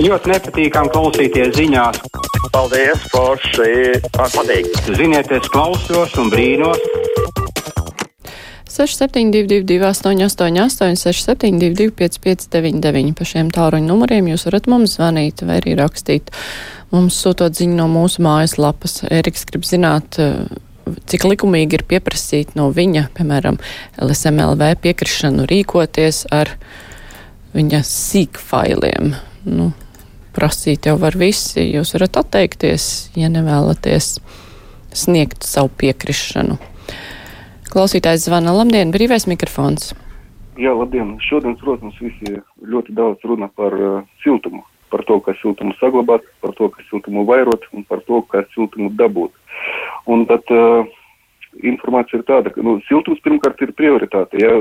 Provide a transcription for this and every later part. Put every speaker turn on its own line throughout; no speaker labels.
Ļoti nepatīkami klausīties ziņās.
Paldies, Forši! Man patīk!
Ziniet, es klausos un brīnos.
6722, 888, 672, 559, pa šiem tāluņa numuriem jūs varat mums zvanīt vai arī rakstīt. Mums sūtot ziņu no mūsu mājaslapas. Eriks grib zināt, cik likumīgi ir pieprasīt no viņa, piemēram, LSMLV piekrišanu rīkoties ar viņa sīkfailiem. Nu, prasīt jau var visi, jūs varat atteikties, ja nevēlaties sniegt savu piekrišanu. Klausītājs zvana Labdien, brīvais mikrofons.
Jā, labdien. Šodien, protams, visi ļoti daudz runā par uh, siltumu. Par to, kā siltumu saglabāt, par to, kā siltumu vairot un par to, kā siltumu dabūt. Un tad uh, informācija ir tāda, ka nu, siltums pirmkārt ir prioritāte, ja,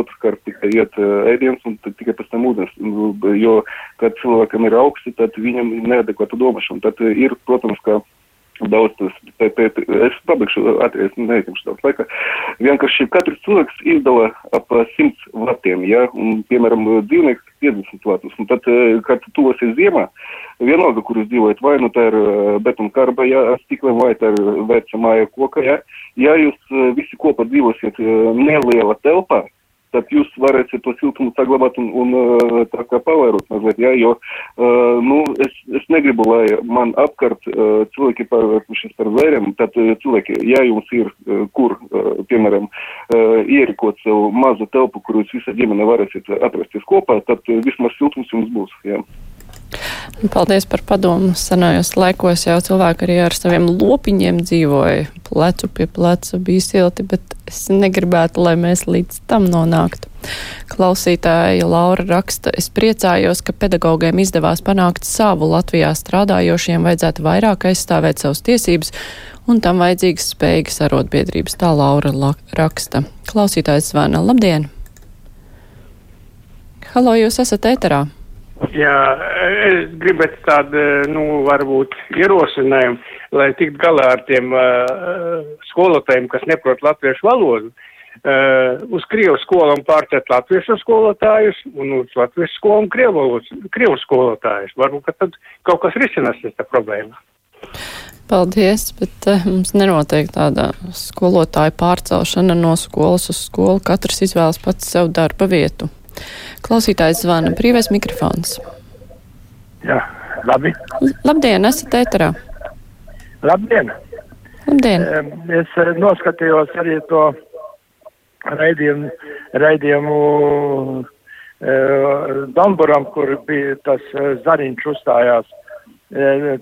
otrkārt tikai iet uh, ēdiens un tikai pēc tam ūdens. Nu, jo, kad cilvēkam ir augsti, tad viņam ir neadekvāta domašana. Tad uh, ir, protams, ka daudz tas, pē, pē, es pabeigšu, atries, neietimšu daudz laika. Vienkārši katrs cilvēks izdala ap 100 vatiem, ja, un, piemēram, dzīvnieks 50 vatus. Un tad, kad tuvosies ziemā, vienalga, kur jūs dzīvojat, vai nu tā ir betonkarba, ja, stikliem, vai tā ir vērca māja koka, ja, ja jūs visi kopā dzīvosiet neliela telpā, tad jūs varēsiet to siltumu saglabāt un, un tā kā pavērot mazliet, jā, jo, nu, es, es negribu, lai man apkārt cilvēki pārvērtušies par zvēriem, tad cilvēki, ja jums ir kur, piemēram, ierikot savu mazu telpu, kur jūs visa ģimene varēsiet atrasties kopā, tad vismaz siltums jums būs, jā.
Paldies par padomu. Senajos laikos jau cilvēki arī ar saviem lopiņiem dzīvoja. Plecu pie pleca bija silti, bet es negribētu, lai mēs līdz tam nonāktu. Klausītāja Laura raksta, es priecājos, ka pedagogiem izdevās panākt savu Latvijā strādājošiem, vajadzētu vairāk aizstāvēt savus tiesības un tam vajadzīgas spējīgas arotbiedrības. Tā Laura raksta. Klausītājs zvana. Labdien! Halo, jūs esat ēterā!
Jā, es gribētu tādu, nu, varbūt ierosinājumu, lai tiktu galā ar tiem uh, skolotājiem, kas neprot latviešu valodu, uh, uz Krievu skolām pārcēt latviešu skolotājus un uz latviešu skolām Krievu, Krievu skolotājus. Varbūt, ka tad kaut kas risinās tā problēma.
Paldies, bet uh, mums nenotiek tāda skolotāja pārcelšana no skolas uz skolu. Katrs izvēlas pats sev darba vietu. Klausītājs zvana. Brīvais mikrofons.
Jā, labi.
L labdien, esat ēterā.
Labdien.
Labdien.
Es eh, noskatījos arī to raidījumu, raidījumu uh, Donburam, kur bija tas uh, Zariņš uzstājās.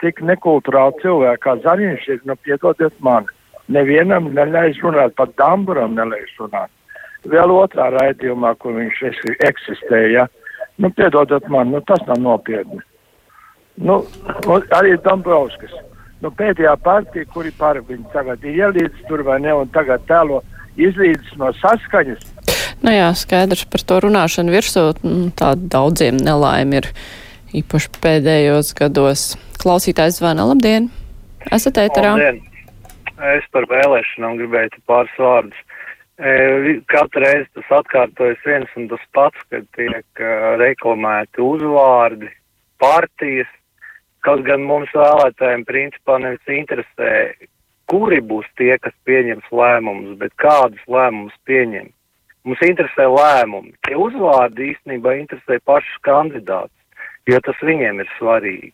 Tik nekulturāli cilvēki kā Zariņš ir, nu piedodiet man. Nevienam neļauj runāt, pat Damburam neļauj runāt vēl otrā raidījumā, kur viņš eksistēja. Nu, piedodiet man, nu, tas nav nopietni. Nu, arī Dombrovskis. Nu, pēdējā partija, kuri par viņu tagad ir ielīdz tur vai ne, un tagad tēlo izlīdz no saskaņas.
Nu jā, skaidrs par to runāšanu virsū. Nu, tā daudziem nelaimi ir īpaši pēdējos gados. Klausītājs zvana, labdien! Esat ēterā?
Labdien! Es par vēlēšanām gribēju pāris vārdus. Katru reizi tas atkārtojas viens un tas pats, kad tiek reklamēti uzvārdi, partijas, kaut gan mums vēlētājiem principā nevis interesē, kuri būs tie, kas pieņems lēmumus, bet kādus lēmumus pieņem. Mums interesē lēmumi. Tie uzvārdi īstenībā interesē pašus kandidātus, jo tas viņiem ir svarīgi.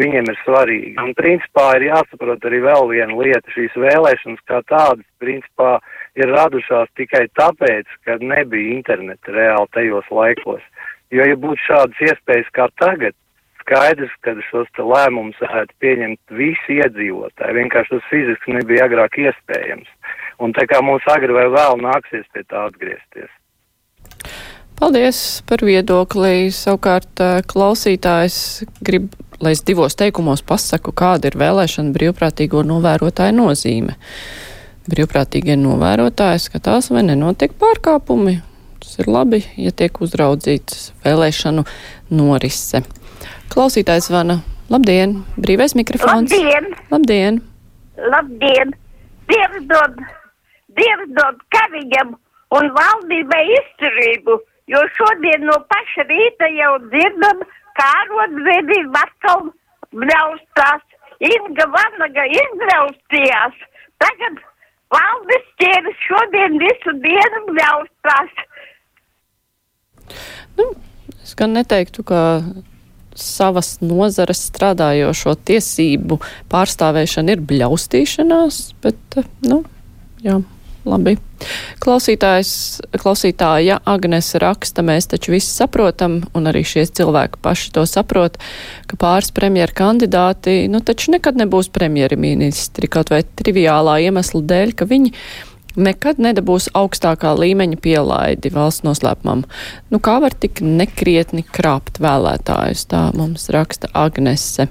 Viņiem ir svarīgi. Un principā ir jāsaprot arī vēl viena lieta. Šīs vēlēšanas kā tādas, principā, uh, ir radušās tikai tāpēc, ka nebija interneta reāli tajos laikos. Jo, ja būtu šādas iespējas kā tagad, skaidrs, ka šos lēmumus varētu pieņemt visi iedzīvotāji. Vienkārši tas fiziski nebija agrāk iespējams. Un tā kā mums agri vai vēl nāksies pie tā atgriezties.
Paldies par viedokli. Savukārt klausītājs grib, lai es divos teikumos pasaku, kāda ir vēlēšana brīvprātīgo novērotāju nozīme brīvprātīgie novērotāji skatās, vai nenotiek pārkāpumi. Tas ir labi, ja tiek uzraudzīts vēlēšanu norise. Klausītājs vana. Labdien! Brīvais mikrofons!
Labdien!
Labdien!
Labdien! Dievs dod, Dievs dod kariņam un valdībai izturību, jo šodien no paša rīta jau dzirdam, kā arotbiedrība atkal bļaustās. Inga Vanaga izbļaustījās. Tagad valdes ķēdes šodien visu dienu bļaustās.
Nu, es gan neteiktu, ka savas nozares strādājošo tiesību pārstāvēšana ir bļaustīšanās, bet, nu, jā. Labi. Klausītājs, klausītāja Agnes raksta, mēs taču visi saprotam, un arī šie cilvēki paši to saprot, ka pāris premjera kandidāti, nu taču nekad nebūs premjeri ministri, kaut vai triviālā iemesla dēļ, ka viņi nekad nedabūs augstākā līmeņa pielaidi valsts noslēpumam. Nu, kā var tik nekrietni krāpt vēlētājus, tā mums raksta Agnese.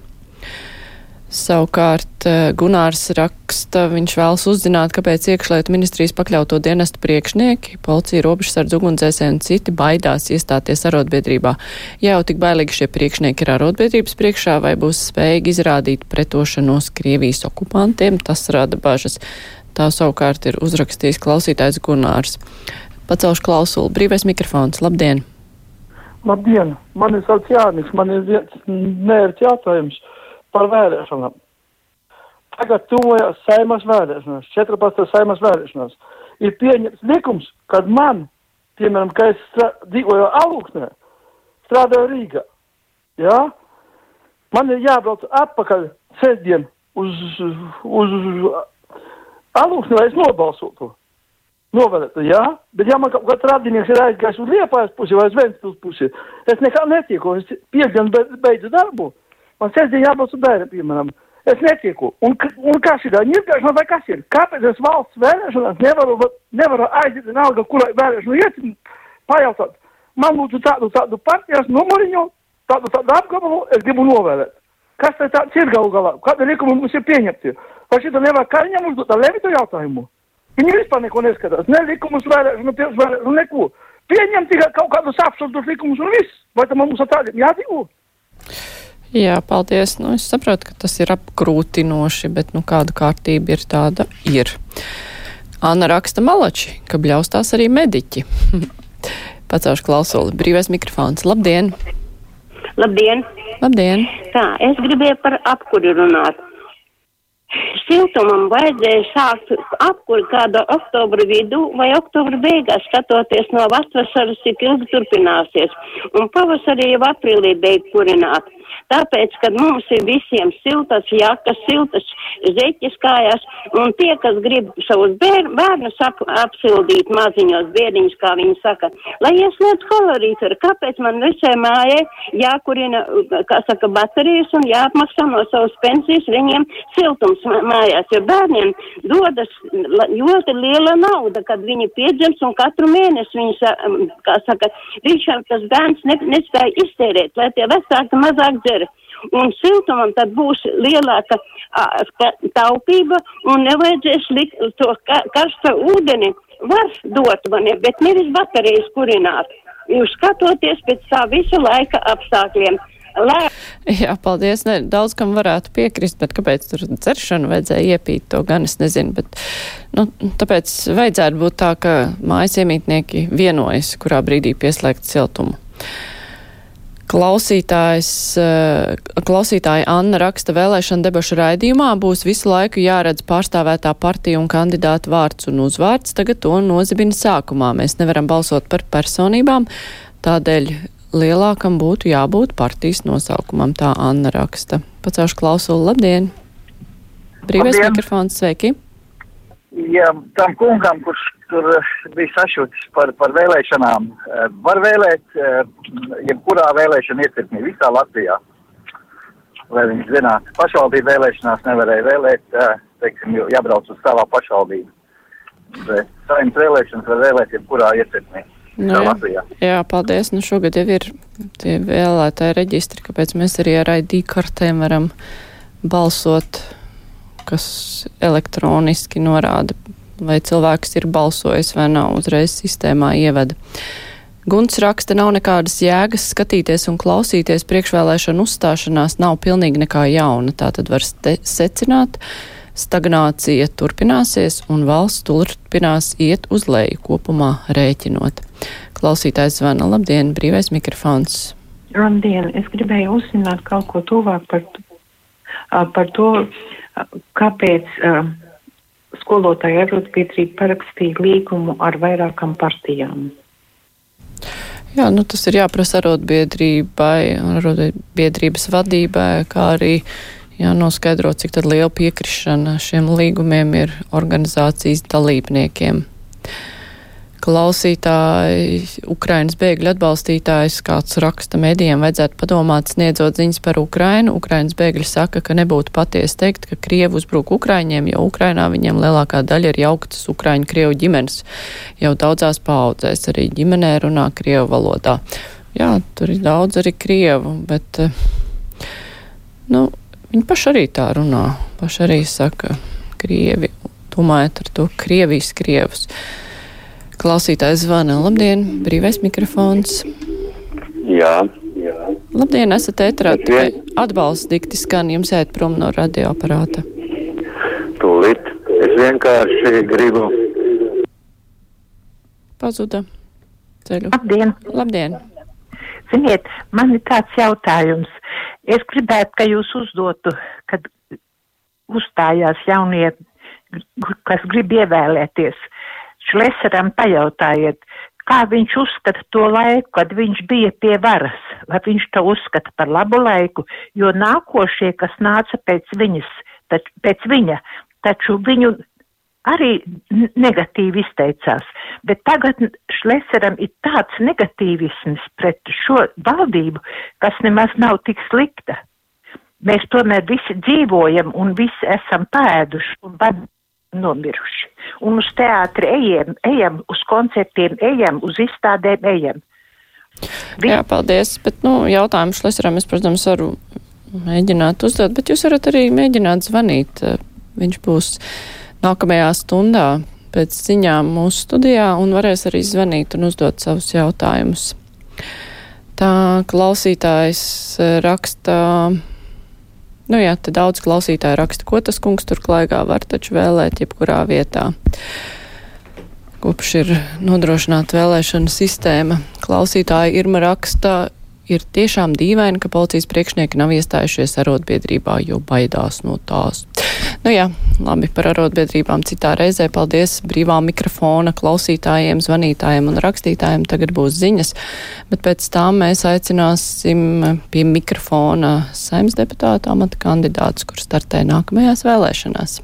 Savukārt eh, Gunārs raksta, viņš vēlas uzzināt, kāpēc iekšlietu ministrijas pakļauto dienestu priekšnieki, policija, robežsardz, ugunsdzēsēji un citi baidās iestāties arotbiedrībā. Ja jau tik bailīgi šie priekšnieki ir arotbiedrības priekšā, vai būs spējīgi izrādīt pretošanos Krievijas okupantiem, tas rada bažas. Tā savukārt ir uzrakstījis klausītājs Gunārs. Pacelšu klausulu. Brīvais mikrofons. Labdien!
Labdien! Mani sauc Jānis. Man ir viens mērķi jautājums par vēlēšanām. Tagad tuvojas saimas vēlēšanas, 14. saimas vēlēšanas. Ir pieņemts likums, kad man, piemēram, ka es dzīvoju Alūksnē, strādāju Rīgā, jā, man ir jābrauc atpakaļ sestdien uz, uz Alūksnē, lai es nobalsotu. Novēlētu, jā, bet ja man kaut kāds radinieks ir aizgājis uz Liepājas pusi vai uz Ventspils pusi, es nekā netieku, es piekdien beidzu darbu. Man sestdien jābūt bērnam, piemēram. Es netieku. Un, un kas ir? Ņirgāšana vai kas ir? Kāpēc es valsts vēlēšanās nevaru, nevaru aiziet vienalga, kurai vēlēšanu iet, pajautāt. Man lūdzu tādu, tādu partijas numuriņu, tādu, tādu apgabalu, es gribu novēlēt. Kas tas tāds ir galu galā? Kāda likuma mums ir pieņemti? Vai šitā nevar kaņam uzdot ar Levitu jautājumu? Viņi vispār neko neskatās. Ne likumus vēlēšanu, pirms vēlēšanu, neko. Pieņem tikai kaut kādus absurdus likumus un viss. Vai tam mums ar tādiem jādzīvo?
Jā, paldies. Nu, es saprotu, ka tas ir apgrūtinoši, bet nu, kāda kārtība ir tāda ir. Anna raksta malači, ka bļaustās arī mediķi. Pacaušu klausuli. Brīvais mikrofons. Labdien!
Labdien!
Labdien!
Tā, es gribēju par apkuri runāt. Siltumam vajadzēja sākt apkuri kāda oktobra vidū vai oktobra beigās, skatoties no vasaras, cik ilgi turpināsies. Un pavasarī jau aprīlī beigt kurināt. Tāpēc, kad mums ir visiem siltas jakas, siltas zeķis kājās, un tie, kas grib savus bēr, bērnus ap, apsildīt maziņos bēdiņus, kā viņi saka, lai ieslēdz kolorītoru, kāpēc man visai mājai jākurina, kā saka, baterijas un jāapmaksā no savas pensijas viņiem siltums mājās, jo bērniem dodas ļoti liela nauda, kad viņi piedzimst un katru mēnesi viņi, kā saka, viņš tas bērns ne, nespēja iztērēt, lai tie vecāki mazāk dzer. Un siltumam tad būs lielāka a, taupība un nevajadzēs likt to ka, karsto ūdeni. Var dot man, bet nevis baterijas kurināt. Jūs skatoties pēc tā visa laika apstākļiem. Lē.
Jā, paldies. Ne, daudz kam varētu piekrist, bet kāpēc tur dzeršanu vajadzēja iepīt, to gan es nezinu. Bet, nu, tāpēc vajadzētu būt tā, ka mājas iemītnieki vienojas, kurā brīdī pieslēgt siltumu. Klausītājs, eh, klausītāja Anna raksta vēlēšana debašu raidījumā būs visu laiku jāredz pārstāvētā partija un kandidāta vārds un uzvārds. Tagad to nozibina sākumā. Mēs nevaram balsot par personībām, tādēļ lielākam būtu jābūt partijas nosaukumam, tā Anna raksta. Pacaušu klausulu, labdien! Brīvais labdien. mikrofons, sveiki!
Ja tam kungam, kurš tur eh, bija sašutis par, par vēlēšanām, eh, var vēlēt eh, jebkurā vēlēšana iecirknī visā Latvijā. Lai viņš zinātu, pašvaldību vēlēšanās nevarēja vēlēt, teiksim, jābrauc uz savā pašvaldību. Bet saimnes vēlēšanas var vēlēt jebkurā iecirknī. Nu, jā, Latvijā.
jā, paldies. Nu, šogad jau ir tie vēlētāji reģistri, kāpēc mēs arī ar ID kartēm varam balsot kas elektroniski norāda, vai cilvēks ir balsojis vai nav, uzreiz sistēmā ievada. Gunts raksta, nav nekādas jēgas skatīties un klausīties priekšvēlēšanu uzstāšanās, nav pilnīgi nekā jauna. Tā tad var secināt, stagnācija turpināsies un valsts turpinās iet uz leju kopumā rēķinot. Klausītājs zvana, labdien, brīvais mikrofons.
Labdien! Es gribēju uzzināt kaut ko tuvāk par, par to, kāpēc skolotāja arotbiedrība parakstīja līgumu ar vairākām partijām.
Jā, nu tas ir jāprasa arotbiedrībai, arotbiedrības vadībai, kā arī jānoskaidro, cik liela piekrišana šiem līgumiem ir organizācijas dalībniekiem klausītāji, Ukrainas bēgļu atbalstītājs, kāds raksta medijiem, vajadzētu padomāt sniedzot ziņas par Ukrainu. Ukrainas bēgļi saka, ka nebūtu patiesi teikt, ka Krievi uzbruk Ukraiņiem, jo Ukrainā viņiem lielākā daļa ir jauktas Ukraiņu Krievu ģimenes. Jau daudzās paudzēs arī ģimenē runā Krievu valodā. Jā, tur ir daudz arī Krievu, bet, nu, viņi paši arī tā runā. Paši arī saka Krievi, domājot ar to Krievijas Krievus. Klausītājs zvana. Labdien, brīvais mikrofons.
Jā. jā.
Labdien, esat ētrā. Tikai atbalsts dikti skan, jums ēt prom no radioaparāta.
Tūlīt. Es vienkārši gribu.
Pazuda ceļu.
Labdien.
Labdien.
Ziniet, man ir tāds jautājums. Es gribētu, ka jūs uzdotu, kad uzstājās jaunie, kas grib ievēlēties. Šleseram pajautājiet, kā viņš uzskata to laiku, kad viņš bija pie varas, vai viņš to uzskata par labu laiku, jo nākošie, kas nāca pēc viņas, tač, pēc viņa, taču viņu arī negatīvi izteicās, bet tagad Šleseram ir tāds negatīvisms pret šo valdību, kas nemaz nav tik slikta. Mēs tomēr visi dzīvojam un visi esam pēduši un nomiruši. Un uz teātri ejam, ejam, uz koncertiem ejam, uz izstādēm ejam.
Vi... Jā, paldies, bet, nu, jautājumu šlesaram es, protams, varu mēģināt uzdot, bet jūs varat arī mēģināt zvanīt. Viņš būs nākamajā stundā pēc ziņām mūsu studijā un varēs arī zvanīt un uzdot savus jautājumus. Tā klausītājs raksta Nu jā, te daudz klausītāju raksta, ko tas kungs tur klaigā var taču vēlēt jebkurā vietā. Kopš ir nodrošināta vēlēšana sistēma, klausītāja Irma raksta, ir tiešām dīvaini, ka policijas priekšnieki nav iestājušies arotbiedrībā, jo baidās no tās. Nu jā, labi par arotbiedrībām citā reizē. Paldies brīvā mikrofona klausītājiem, zvanītājiem un rakstītājiem. Tagad būs ziņas, bet pēc tām mēs aicināsim pie mikrofona saimnes deputāta amata kandidātus, kur startē nākamajās vēlēšanās.